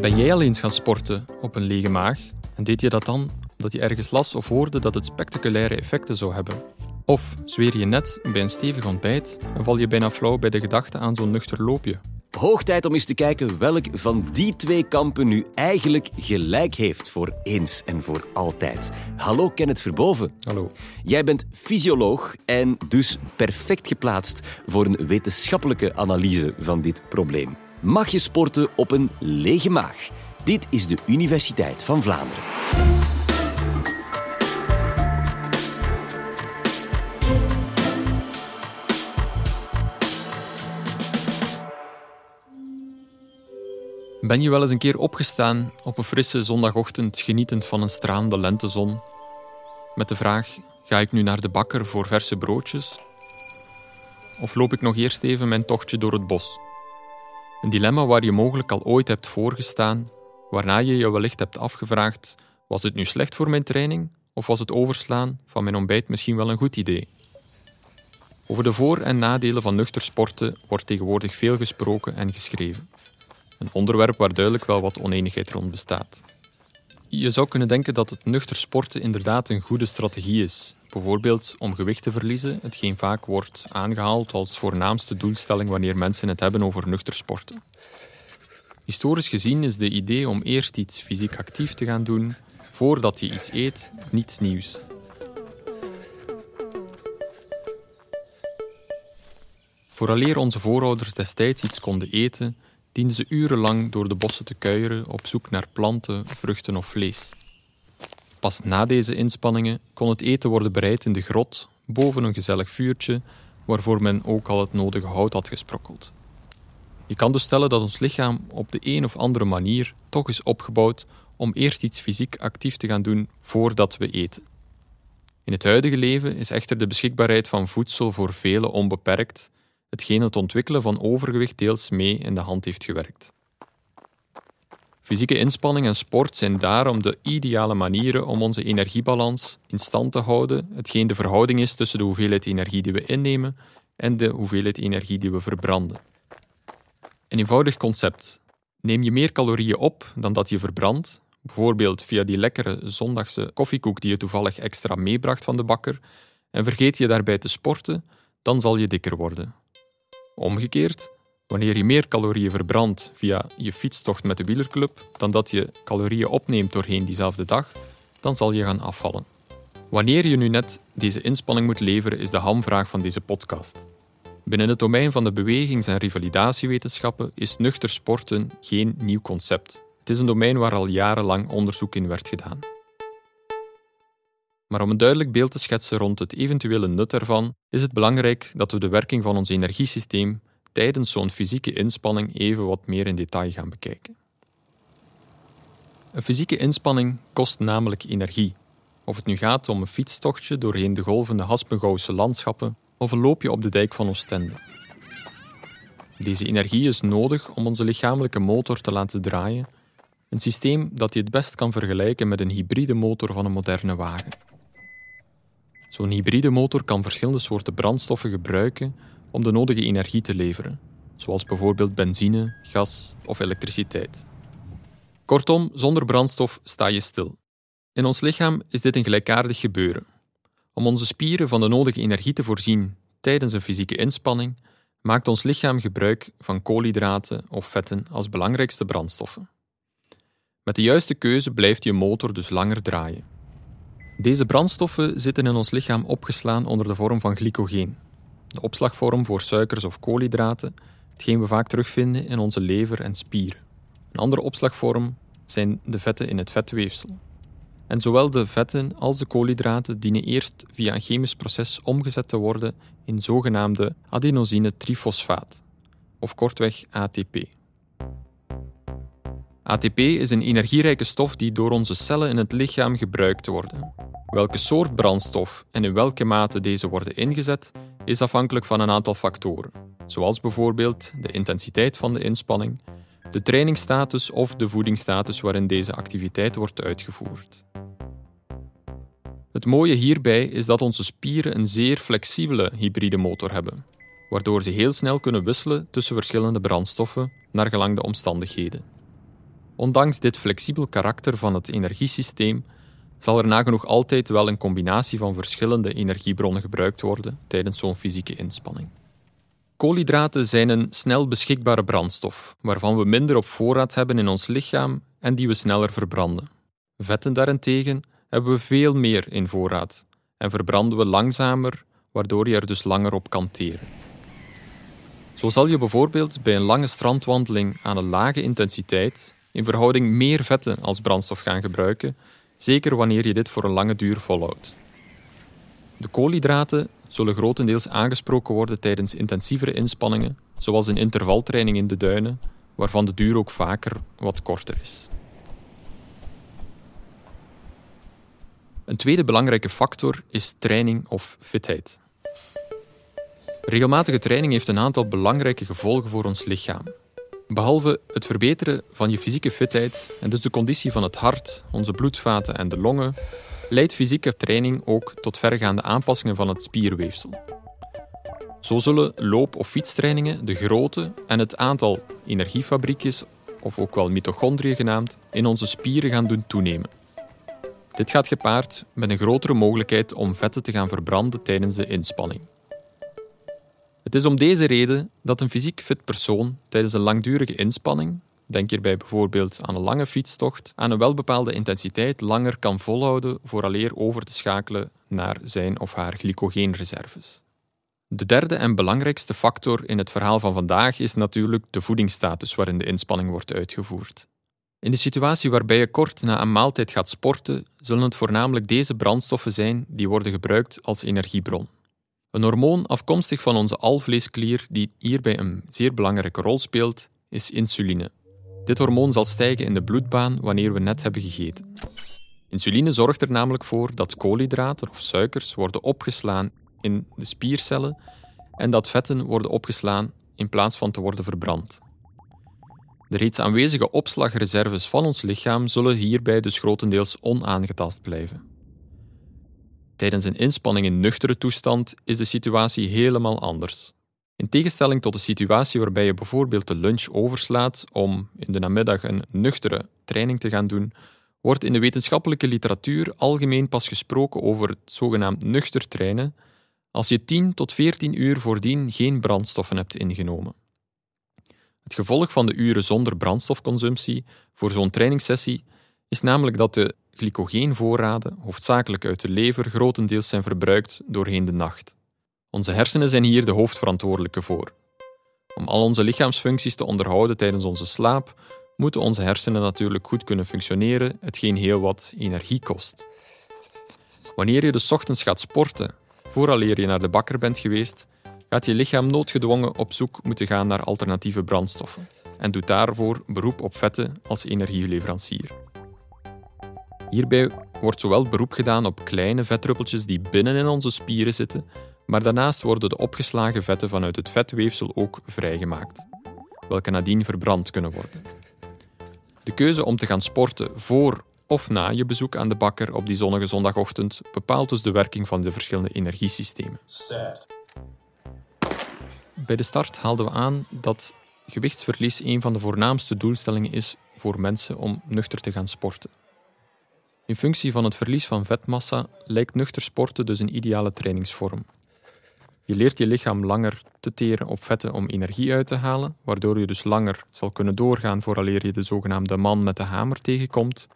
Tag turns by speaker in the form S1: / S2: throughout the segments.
S1: Ben jij al eens gaan sporten op een lege maag? En deed je dat dan omdat je ergens las of hoorde dat het spectaculaire effecten zou hebben? Of zweer je net bij een stevig ontbijt en val je bijna flauw bij de gedachte aan zo'n nuchter loopje?
S2: Hoog tijd om eens te kijken welk van die twee kampen nu eigenlijk gelijk heeft voor eens en voor altijd. Hallo Kenneth Verboven.
S1: Hallo.
S2: Jij bent fysioloog en dus perfect geplaatst voor een wetenschappelijke analyse van dit probleem. Mag je sporten op een lege maag? Dit is de Universiteit van Vlaanderen.
S1: Ben je wel eens een keer opgestaan op een frisse zondagochtend genietend van een stralende lentezon? Met de vraag: ga ik nu naar de bakker voor verse broodjes? Of loop ik nog eerst even mijn tochtje door het bos? Een dilemma waar je mogelijk al ooit hebt voorgestaan, waarna je je wellicht hebt afgevraagd: was het nu slecht voor mijn training of was het overslaan van mijn ontbijt misschien wel een goed idee? Over de voor- en nadelen van nuchter sporten wordt tegenwoordig veel gesproken en geschreven. Een onderwerp waar duidelijk wel wat oneenigheid rond bestaat. Je zou kunnen denken dat het nuchter sporten inderdaad een goede strategie is. Bijvoorbeeld om gewicht te verliezen, hetgeen vaak wordt aangehaald als voornaamste doelstelling wanneer mensen het hebben over nuchter sporten. Historisch gezien is de idee om eerst iets fysiek actief te gaan doen voordat je iets eet niets nieuws. Vooraleer onze voorouders destijds iets konden eten, dienden ze urenlang door de bossen te kuieren op zoek naar planten, vruchten of vlees. Pas na deze inspanningen kon het eten worden bereid in de grot, boven een gezellig vuurtje, waarvoor men ook al het nodige hout had gesprokkeld. Je kan dus stellen dat ons lichaam op de een of andere manier toch is opgebouwd om eerst iets fysiek actief te gaan doen voordat we eten. In het huidige leven is echter de beschikbaarheid van voedsel voor velen onbeperkt hetgeen het ontwikkelen van overgewicht deels mee in de hand heeft gewerkt. Fysieke inspanning en sport zijn daarom de ideale manieren om onze energiebalans in stand te houden, hetgeen de verhouding is tussen de hoeveelheid energie die we innemen en de hoeveelheid energie die we verbranden. Een eenvoudig concept. Neem je meer calorieën op dan dat je verbrandt, bijvoorbeeld via die lekkere zondagse koffiekoek die je toevallig extra meebracht van de bakker, en vergeet je daarbij te sporten, dan zal je dikker worden. Omgekeerd, wanneer je meer calorieën verbrandt via je fietstocht met de wielerclub dan dat je calorieën opneemt doorheen diezelfde dag, dan zal je gaan afvallen. Wanneer je nu net deze inspanning moet leveren, is de hamvraag van deze podcast. Binnen het domein van de bewegings- en revalidatiewetenschappen is nuchter sporten geen nieuw concept. Het is een domein waar al jarenlang onderzoek in werd gedaan. Maar om een duidelijk beeld te schetsen rond het eventuele nut ervan, is het belangrijk dat we de werking van ons energiesysteem tijdens zo'n fysieke inspanning even wat meer in detail gaan bekijken. Een fysieke inspanning kost namelijk energie. Of het nu gaat om een fietstochtje doorheen de golvende Haspengouwse landschappen of een loopje op de dijk van Oostende. Deze energie is nodig om onze lichamelijke motor te laten draaien, een systeem dat je het best kan vergelijken met een hybride motor van een moderne wagen. Zo'n hybride motor kan verschillende soorten brandstoffen gebruiken om de nodige energie te leveren, zoals bijvoorbeeld benzine, gas of elektriciteit. Kortom, zonder brandstof sta je stil. In ons lichaam is dit een gelijkaardig gebeuren. Om onze spieren van de nodige energie te voorzien tijdens een fysieke inspanning, maakt ons lichaam gebruik van koolhydraten of vetten als belangrijkste brandstoffen. Met de juiste keuze blijft je motor dus langer draaien. Deze brandstoffen zitten in ons lichaam opgeslaan onder de vorm van glycogeen, de opslagvorm voor suikers of koolhydraten, hetgeen we vaak terugvinden in onze lever en spieren. Een andere opslagvorm zijn de vetten in het vetweefsel. En zowel de vetten als de koolhydraten dienen eerst via een chemisch proces omgezet te worden in zogenaamde adenosine trifosfaat, of kortweg ATP. ATP is een energierijke stof die door onze cellen in het lichaam gebruikt worden. Welke soort brandstof en in welke mate deze worden ingezet, is afhankelijk van een aantal factoren, zoals bijvoorbeeld de intensiteit van de inspanning, de trainingsstatus of de voedingsstatus waarin deze activiteit wordt uitgevoerd. Het mooie hierbij is dat onze spieren een zeer flexibele hybride motor hebben, waardoor ze heel snel kunnen wisselen tussen verschillende brandstoffen naar gelang de omstandigheden. Ondanks dit flexibel karakter van het energiesysteem zal er nagenoeg altijd wel een combinatie van verschillende energiebronnen gebruikt worden tijdens zo'n fysieke inspanning. Koolhydraten zijn een snel beschikbare brandstof, waarvan we minder op voorraad hebben in ons lichaam en die we sneller verbranden. Vetten daarentegen hebben we veel meer in voorraad en verbranden we langzamer, waardoor je er dus langer op kan teren. Zo zal je bijvoorbeeld bij een lange strandwandeling aan een lage intensiteit in verhouding meer vetten als brandstof gaan gebruiken, zeker wanneer je dit voor een lange duur volhoudt. De koolhydraten zullen grotendeels aangesproken worden tijdens intensievere inspanningen, zoals een intervaltraining in de duinen, waarvan de duur ook vaker wat korter is. Een tweede belangrijke factor is training of fitheid. Regelmatige training heeft een aantal belangrijke gevolgen voor ons lichaam. Behalve het verbeteren van je fysieke fitheid en dus de conditie van het hart, onze bloedvaten en de longen, leidt fysieke training ook tot vergaande aanpassingen van het spierweefsel. Zo zullen loop- of fietstrainingen de grootte en het aantal energiefabriekjes, of ook wel mitochondriën genaamd, in onze spieren gaan doen toenemen. Dit gaat gepaard met een grotere mogelijkheid om vetten te gaan verbranden tijdens de inspanning. Het is om deze reden dat een fysiek fit persoon tijdens een langdurige inspanning, denk hierbij bijvoorbeeld aan een lange fietstocht, aan een welbepaalde intensiteit langer kan volhouden vooraleer over te schakelen naar zijn of haar glycogeenreserves. De derde en belangrijkste factor in het verhaal van vandaag is natuurlijk de voedingsstatus waarin de inspanning wordt uitgevoerd. In de situatie waarbij je kort na een maaltijd gaat sporten, zullen het voornamelijk deze brandstoffen zijn die worden gebruikt als energiebron. Een hormoon afkomstig van onze alvleesklier die hierbij een zeer belangrijke rol speelt, is insuline. Dit hormoon zal stijgen in de bloedbaan wanneer we net hebben gegeten. Insuline zorgt er namelijk voor dat koolhydraten of suikers worden opgeslaan in de spiercellen en dat vetten worden opgeslaan in plaats van te worden verbrand. De reeds aanwezige opslagreserves van ons lichaam zullen hierbij dus grotendeels onaangetast blijven. Tijdens een inspanning in nuchtere toestand is de situatie helemaal anders. In tegenstelling tot de situatie waarbij je bijvoorbeeld de lunch overslaat om in de namiddag een nuchtere training te gaan doen, wordt in de wetenschappelijke literatuur algemeen pas gesproken over het zogenaamd nuchter trainen als je 10 tot 14 uur voordien geen brandstoffen hebt ingenomen. Het gevolg van de uren zonder brandstofconsumptie voor zo'n trainingssessie is namelijk dat de glycogeenvoorraden, hoofdzakelijk uit de lever, grotendeels zijn verbruikt doorheen de nacht. Onze hersenen zijn hier de hoofdverantwoordelijke voor. Om al onze lichaamsfuncties te onderhouden tijdens onze slaap, moeten onze hersenen natuurlijk goed kunnen functioneren, hetgeen heel wat energie kost. Wanneer je dus ochtends gaat sporten, vooraleer je naar de bakker bent geweest, gaat je lichaam noodgedwongen op zoek moeten gaan naar alternatieve brandstoffen en doet daarvoor beroep op vetten als energieleverancier. Hierbij wordt zowel beroep gedaan op kleine vetdruppeltjes die binnen in onze spieren zitten, maar daarnaast worden de opgeslagen vetten vanuit het vetweefsel ook vrijgemaakt, welke nadien verbrand kunnen worden. De keuze om te gaan sporten voor of na je bezoek aan de bakker op die zonnige zondagochtend bepaalt dus de werking van de verschillende energiesystemen. Bij de start haalden we aan dat gewichtsverlies een van de voornaamste doelstellingen is voor mensen om nuchter te gaan sporten. In functie van het verlies van vetmassa lijkt nuchter sporten dus een ideale trainingsvorm. Je leert je lichaam langer te teren op vetten om energie uit te halen, waardoor je dus langer zal kunnen doorgaan vooraleer je de zogenaamde man met de hamer tegenkomt.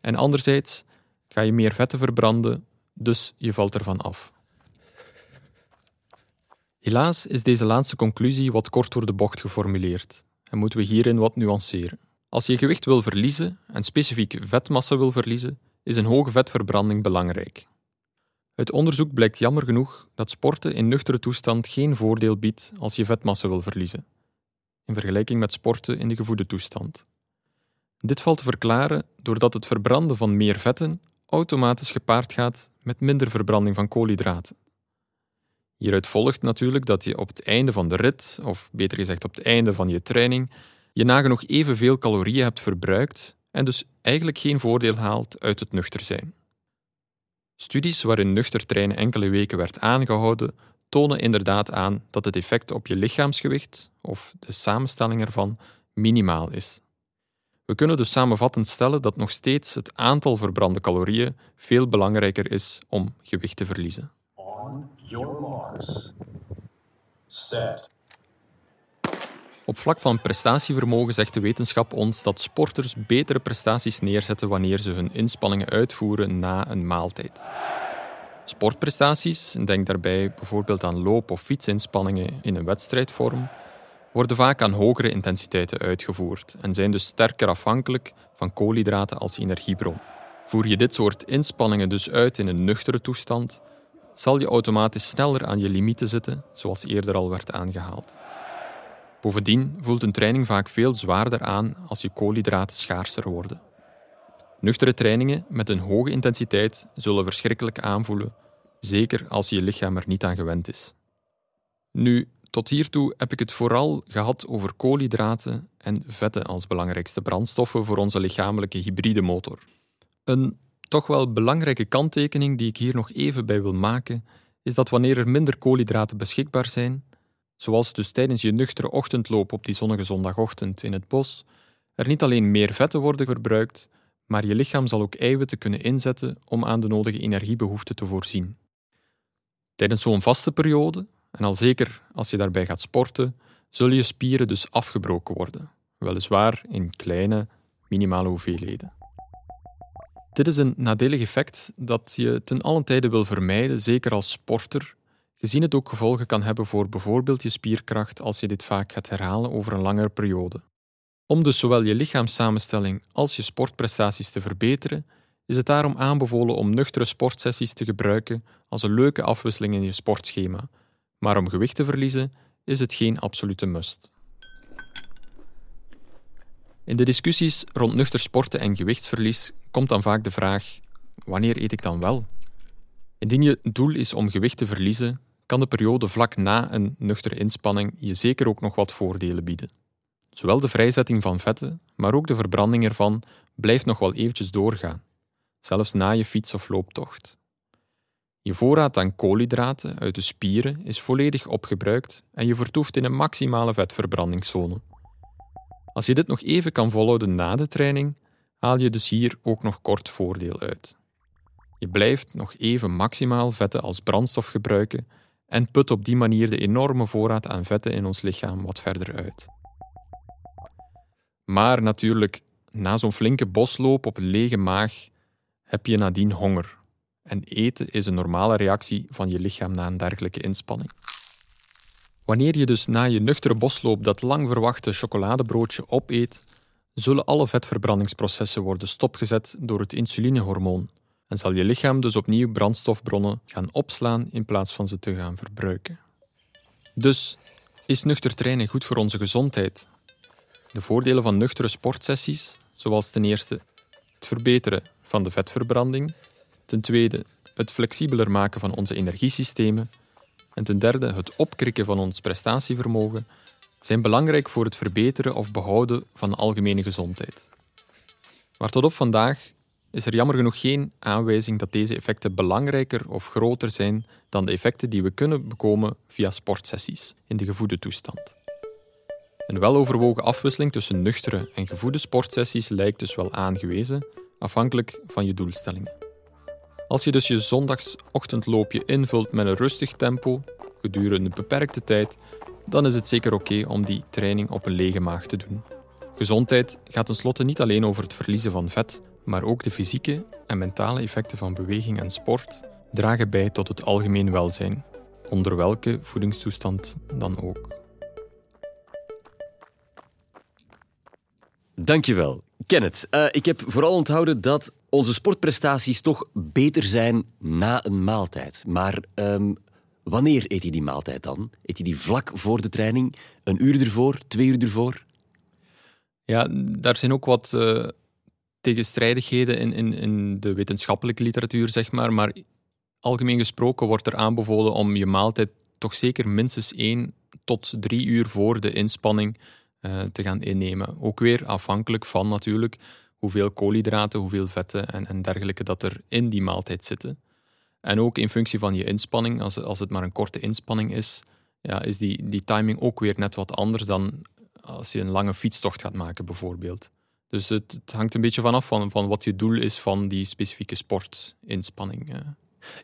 S1: En anderzijds ga je meer vetten verbranden, dus je valt ervan af. Helaas is deze laatste conclusie wat kort door de bocht geformuleerd en moeten we hierin wat nuanceren. Als je gewicht wil verliezen en specifiek vetmassa wil verliezen, is een hoge vetverbranding belangrijk. Uit onderzoek blijkt jammer genoeg dat sporten in nuchtere toestand geen voordeel biedt als je vetmassa wil verliezen, in vergelijking met sporten in de gevoede toestand. Dit valt te verklaren doordat het verbranden van meer vetten automatisch gepaard gaat met minder verbranding van koolhydraten. Hieruit volgt natuurlijk dat je op het einde van de rit, of beter gezegd op het einde van je training, je nagenoeg evenveel calorieën hebt verbruikt en dus eigenlijk geen voordeel haalt uit het nuchter zijn. Studies waarin nuchter trainen enkele weken werd aangehouden, tonen inderdaad aan dat het effect op je lichaamsgewicht, of de samenstelling ervan, minimaal is. We kunnen dus samenvattend stellen dat nog steeds het aantal verbrande calorieën veel belangrijker is om gewicht te verliezen. On your marks. Set. Op vlak van prestatievermogen zegt de wetenschap ons dat sporters betere prestaties neerzetten wanneer ze hun inspanningen uitvoeren na een maaltijd. Sportprestaties, denk daarbij bijvoorbeeld aan loop- of fietsinspanningen in een wedstrijdvorm, worden vaak aan hogere intensiteiten uitgevoerd en zijn dus sterker afhankelijk van koolhydraten als energiebron. Voer je dit soort inspanningen dus uit in een nuchtere toestand, zal je automatisch sneller aan je limieten zitten, zoals eerder al werd aangehaald. Bovendien voelt een training vaak veel zwaarder aan als je koolhydraten schaarser worden. Nuchtere trainingen met een hoge intensiteit zullen verschrikkelijk aanvoelen, zeker als je lichaam er niet aan gewend is. Nu, tot hiertoe heb ik het vooral gehad over koolhydraten en vetten als belangrijkste brandstoffen voor onze lichamelijke hybride motor. Een toch wel belangrijke kanttekening die ik hier nog even bij wil maken, is dat wanneer er minder koolhydraten beschikbaar zijn, zoals dus tijdens je nuchtere ochtendloop op die zonnige zondagochtend in het bos, er niet alleen meer vetten worden verbruikt, maar je lichaam zal ook eiwitten kunnen inzetten om aan de nodige energiebehoeften te voorzien. Tijdens zo'n vaste periode, en al zeker als je daarbij gaat sporten, zullen je spieren dus afgebroken worden, weliswaar in kleine, minimale hoeveelheden. Dit is een nadelig effect dat je ten allen tijde wil vermijden, zeker als sporter, gezien het ook gevolgen kan hebben voor bijvoorbeeld je spierkracht als je dit vaak gaat herhalen over een langere periode. Om dus zowel je lichaamssamenstelling als je sportprestaties te verbeteren, is het daarom aanbevolen om nuchtere sportsessies te gebruiken als een leuke afwisseling in je sportschema. Maar om gewicht te verliezen is het geen absolute must. In de discussies rond nuchter sporten en gewichtsverlies komt dan vaak de vraag: wanneer eet ik dan wel? Indien je doel is om gewicht te verliezen, kan de periode vlak na een nuchtere inspanning je zeker ook nog wat voordelen bieden. Zowel de vrijzetting van vetten, maar ook de verbranding ervan blijft nog wel eventjes doorgaan, zelfs na je fiets- of looptocht. Je voorraad aan koolhydraten uit de spieren is volledig opgebruikt en je vertoeft in een maximale vetverbrandingszone. Als je dit nog even kan volhouden na de training, haal je dus hier ook nog kort voordeel uit. Je blijft nog even maximaal vetten als brandstof gebruiken en put op die manier de enorme voorraad aan vetten in ons lichaam wat verder uit. Maar natuurlijk, na zo'n flinke bosloop op een lege maag heb je nadien honger. En eten is een normale reactie van je lichaam na een dergelijke inspanning. Wanneer je dus na je nuchtere bosloop dat lang verwachte chocoladebroodje opeet, zullen alle vetverbrandingsprocessen worden stopgezet door het insulinehormoon en zal je lichaam dus opnieuw brandstofbronnen gaan opslaan in plaats van ze te gaan verbruiken. Dus is nuchter trainen goed voor onze gezondheid? De voordelen van nuchtere sportsessies, zoals ten eerste het verbeteren van de vetverbranding, ten tweede het flexibeler maken van onze energiesystemen en ten derde het opkrikken van ons prestatievermogen, zijn belangrijk voor het verbeteren of behouden van de algemene gezondheid. Maar tot op vandaag is er jammer genoeg geen aanwijzing dat deze effecten belangrijker of groter zijn dan de effecten die we kunnen bekomen via sportsessies in de gevoede toestand. Een weloverwogen afwisseling tussen nuchtere en gevoede sportsessies lijkt dus wel aangewezen, afhankelijk van je doelstellingen. Als je dus je zondagsochtendloopje invult met een rustig tempo gedurende een beperkte tijd, dan is het zeker oké om die training op een lege maag te doen. Gezondheid gaat tenslotte niet alleen over het verliezen van vet, maar ook de fysieke en mentale effecten van beweging en sport dragen bij tot het algemeen welzijn, onder welke voedingstoestand dan ook.
S2: Dankjewel. Kenneth, uh, ik heb vooral onthouden dat onze sportprestaties toch beter zijn na een maaltijd. Maar um, wanneer eet je die maaltijd dan? Eet je die vlak voor de training? Een uur ervoor? Twee uur ervoor?
S1: Ja, daar zijn ook wat uh, tegenstrijdigheden in, in, in de wetenschappelijke literatuur, zeg maar. Maar algemeen gesproken wordt er aanbevolen om je maaltijd toch zeker minstens één tot drie uur voor de inspanning uh, te gaan innemen. Ook weer afhankelijk van natuurlijk hoeveel koolhydraten, hoeveel vetten en, en dergelijke dat er in die maaltijd zitten. En ook in functie van je inspanning, als, als het maar een korte inspanning is, ja, is die, die timing ook weer net wat anders dan als je een lange fietstocht gaat maken, bijvoorbeeld. Dus het, het, hangt een beetje vanaf van, van wat je doel is van die specifieke sportinspanning.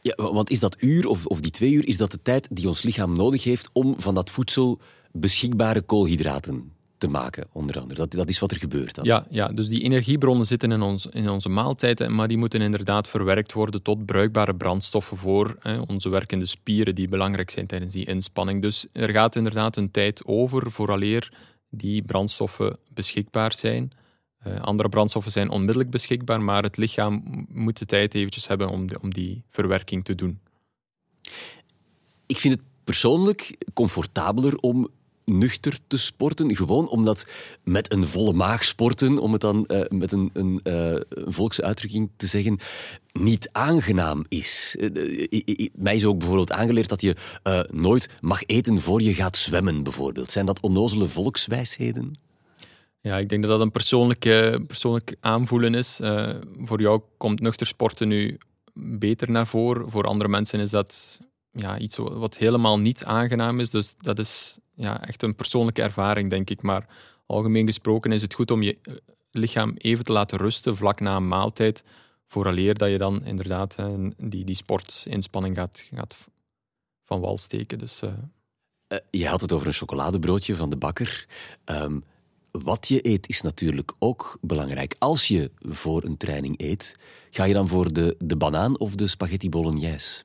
S2: Ja, want is dat uur of, of die twee uur, is dat de tijd die ons lichaam nodig heeft om van dat voedsel beschikbare koolhydraten te maken, onder andere. Dat, dat is wat er gebeurt dan.
S1: Ja, ja, dus die energiebronnen zitten in, ons, in onze maaltijden, maar die moeten inderdaad verwerkt worden tot bruikbare brandstoffen voor hè, onze werkende spieren, die belangrijk zijn tijdens die inspanning. Dus er gaat inderdaad een tijd over vooraleer die brandstoffen beschikbaar zijn. Uh, andere brandstoffen zijn onmiddellijk beschikbaar, maar het lichaam moet de tijd eventjes hebben om, de, om die verwerking te doen.
S2: Ik vind het persoonlijk comfortabeler om nuchter te sporten. Gewoon omdat met een volle maag sporten, om het dan uh, met een, een, volksuitdrukking te zeggen, niet aangenaam is. Mij is ook bijvoorbeeld aangeleerd dat je nooit mag eten voor je gaat zwemmen, bijvoorbeeld. Zijn dat onnozele volkswijsheden?
S1: Ja, ik denk dat dat een persoonlijke, persoonlijk aanvoelen is. voor jou komt nuchter sporten nu beter naar voren. Voor andere mensen is dat ja, iets wat helemaal niet aangenaam is. Dus dat is ja, echt een persoonlijke ervaring, denk ik. Maar algemeen gesproken is het goed om je eh, lichaam even te laten rusten vlak na een maaltijd. Vooraleer dat je dan inderdaad die, die sportinspanning gaat, gaat van wal steken. Dus,
S2: je had het over een chocoladebroodje van de bakker. Um, wat je eet is natuurlijk ook belangrijk. Als je voor een training eet, ga je dan voor de, de banaan of de spaghetti bolognese?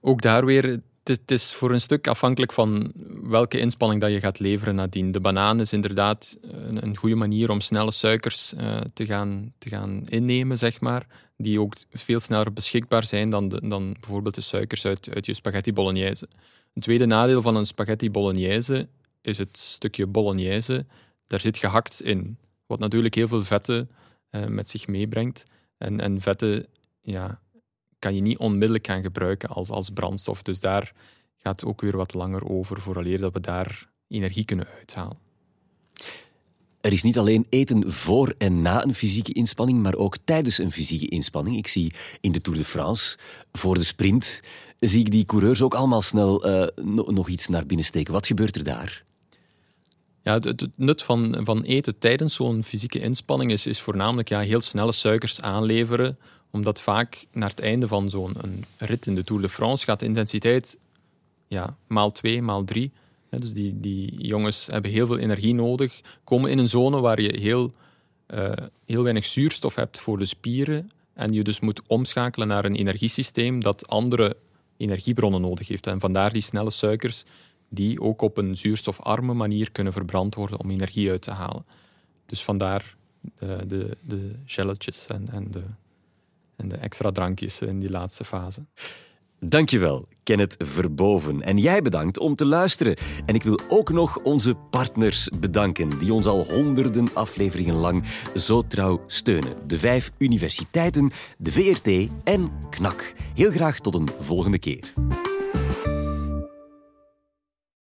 S1: Ook daar weer, het is, voor een stuk afhankelijk van welke inspanning dat je gaat leveren nadien. De banaan is inderdaad een, een goede manier om snelle suikers uh, te, gaan, te gaan innemen, zeg maar. Die ook veel sneller beschikbaar zijn dan, dan bijvoorbeeld de suikers uit, uit je spaghetti bolognese. Een tweede nadeel van een spaghetti bolognese is het stukje bolognese. Daar zit gehakt in, wat natuurlijk heel veel vetten uh, met zich meebrengt. En, en vetten ja, kan je niet onmiddellijk gaan gebruiken als, als brandstof. Dus daar gaat ook weer wat langer over vooraleer dat we daar energie kunnen uithalen.
S2: Er is niet alleen eten voor en na een fysieke inspanning, maar ook tijdens een fysieke inspanning. Ik zie in de Tour de France, voor de sprint, zie ik die coureurs ook allemaal snel uh, nog iets naar binnen steken. Wat gebeurt er daar?
S1: Ja, het, nut van, van eten tijdens zo'n fysieke inspanning is, is voornamelijk ja, heel snelle suikers aanleveren omdat vaak naar het einde van zo'n rit in de Tour de France gaat de intensiteit ja, maal twee, maal drie. Dus die, die jongens hebben heel veel energie nodig, komen in een zone waar je heel, uh, heel weinig zuurstof hebt voor de spieren en je dus moet omschakelen naar een energiesysteem dat andere energiebronnen nodig heeft. En vandaar die snelle suikers die ook op een zuurstofarme manier kunnen verbrand worden om energie uit te halen. Dus vandaar de, de, de gelletjes en, en de en de extra drankjes in die laatste fase.
S2: Dankjewel, Kenneth Verboven. En jij bedankt om te luisteren. En ik wil ook nog onze partners bedanken, die ons al honderden afleveringen lang zo trouw steunen. De vijf universiteiten, de VRT en KNAK. Heel graag tot een volgende keer.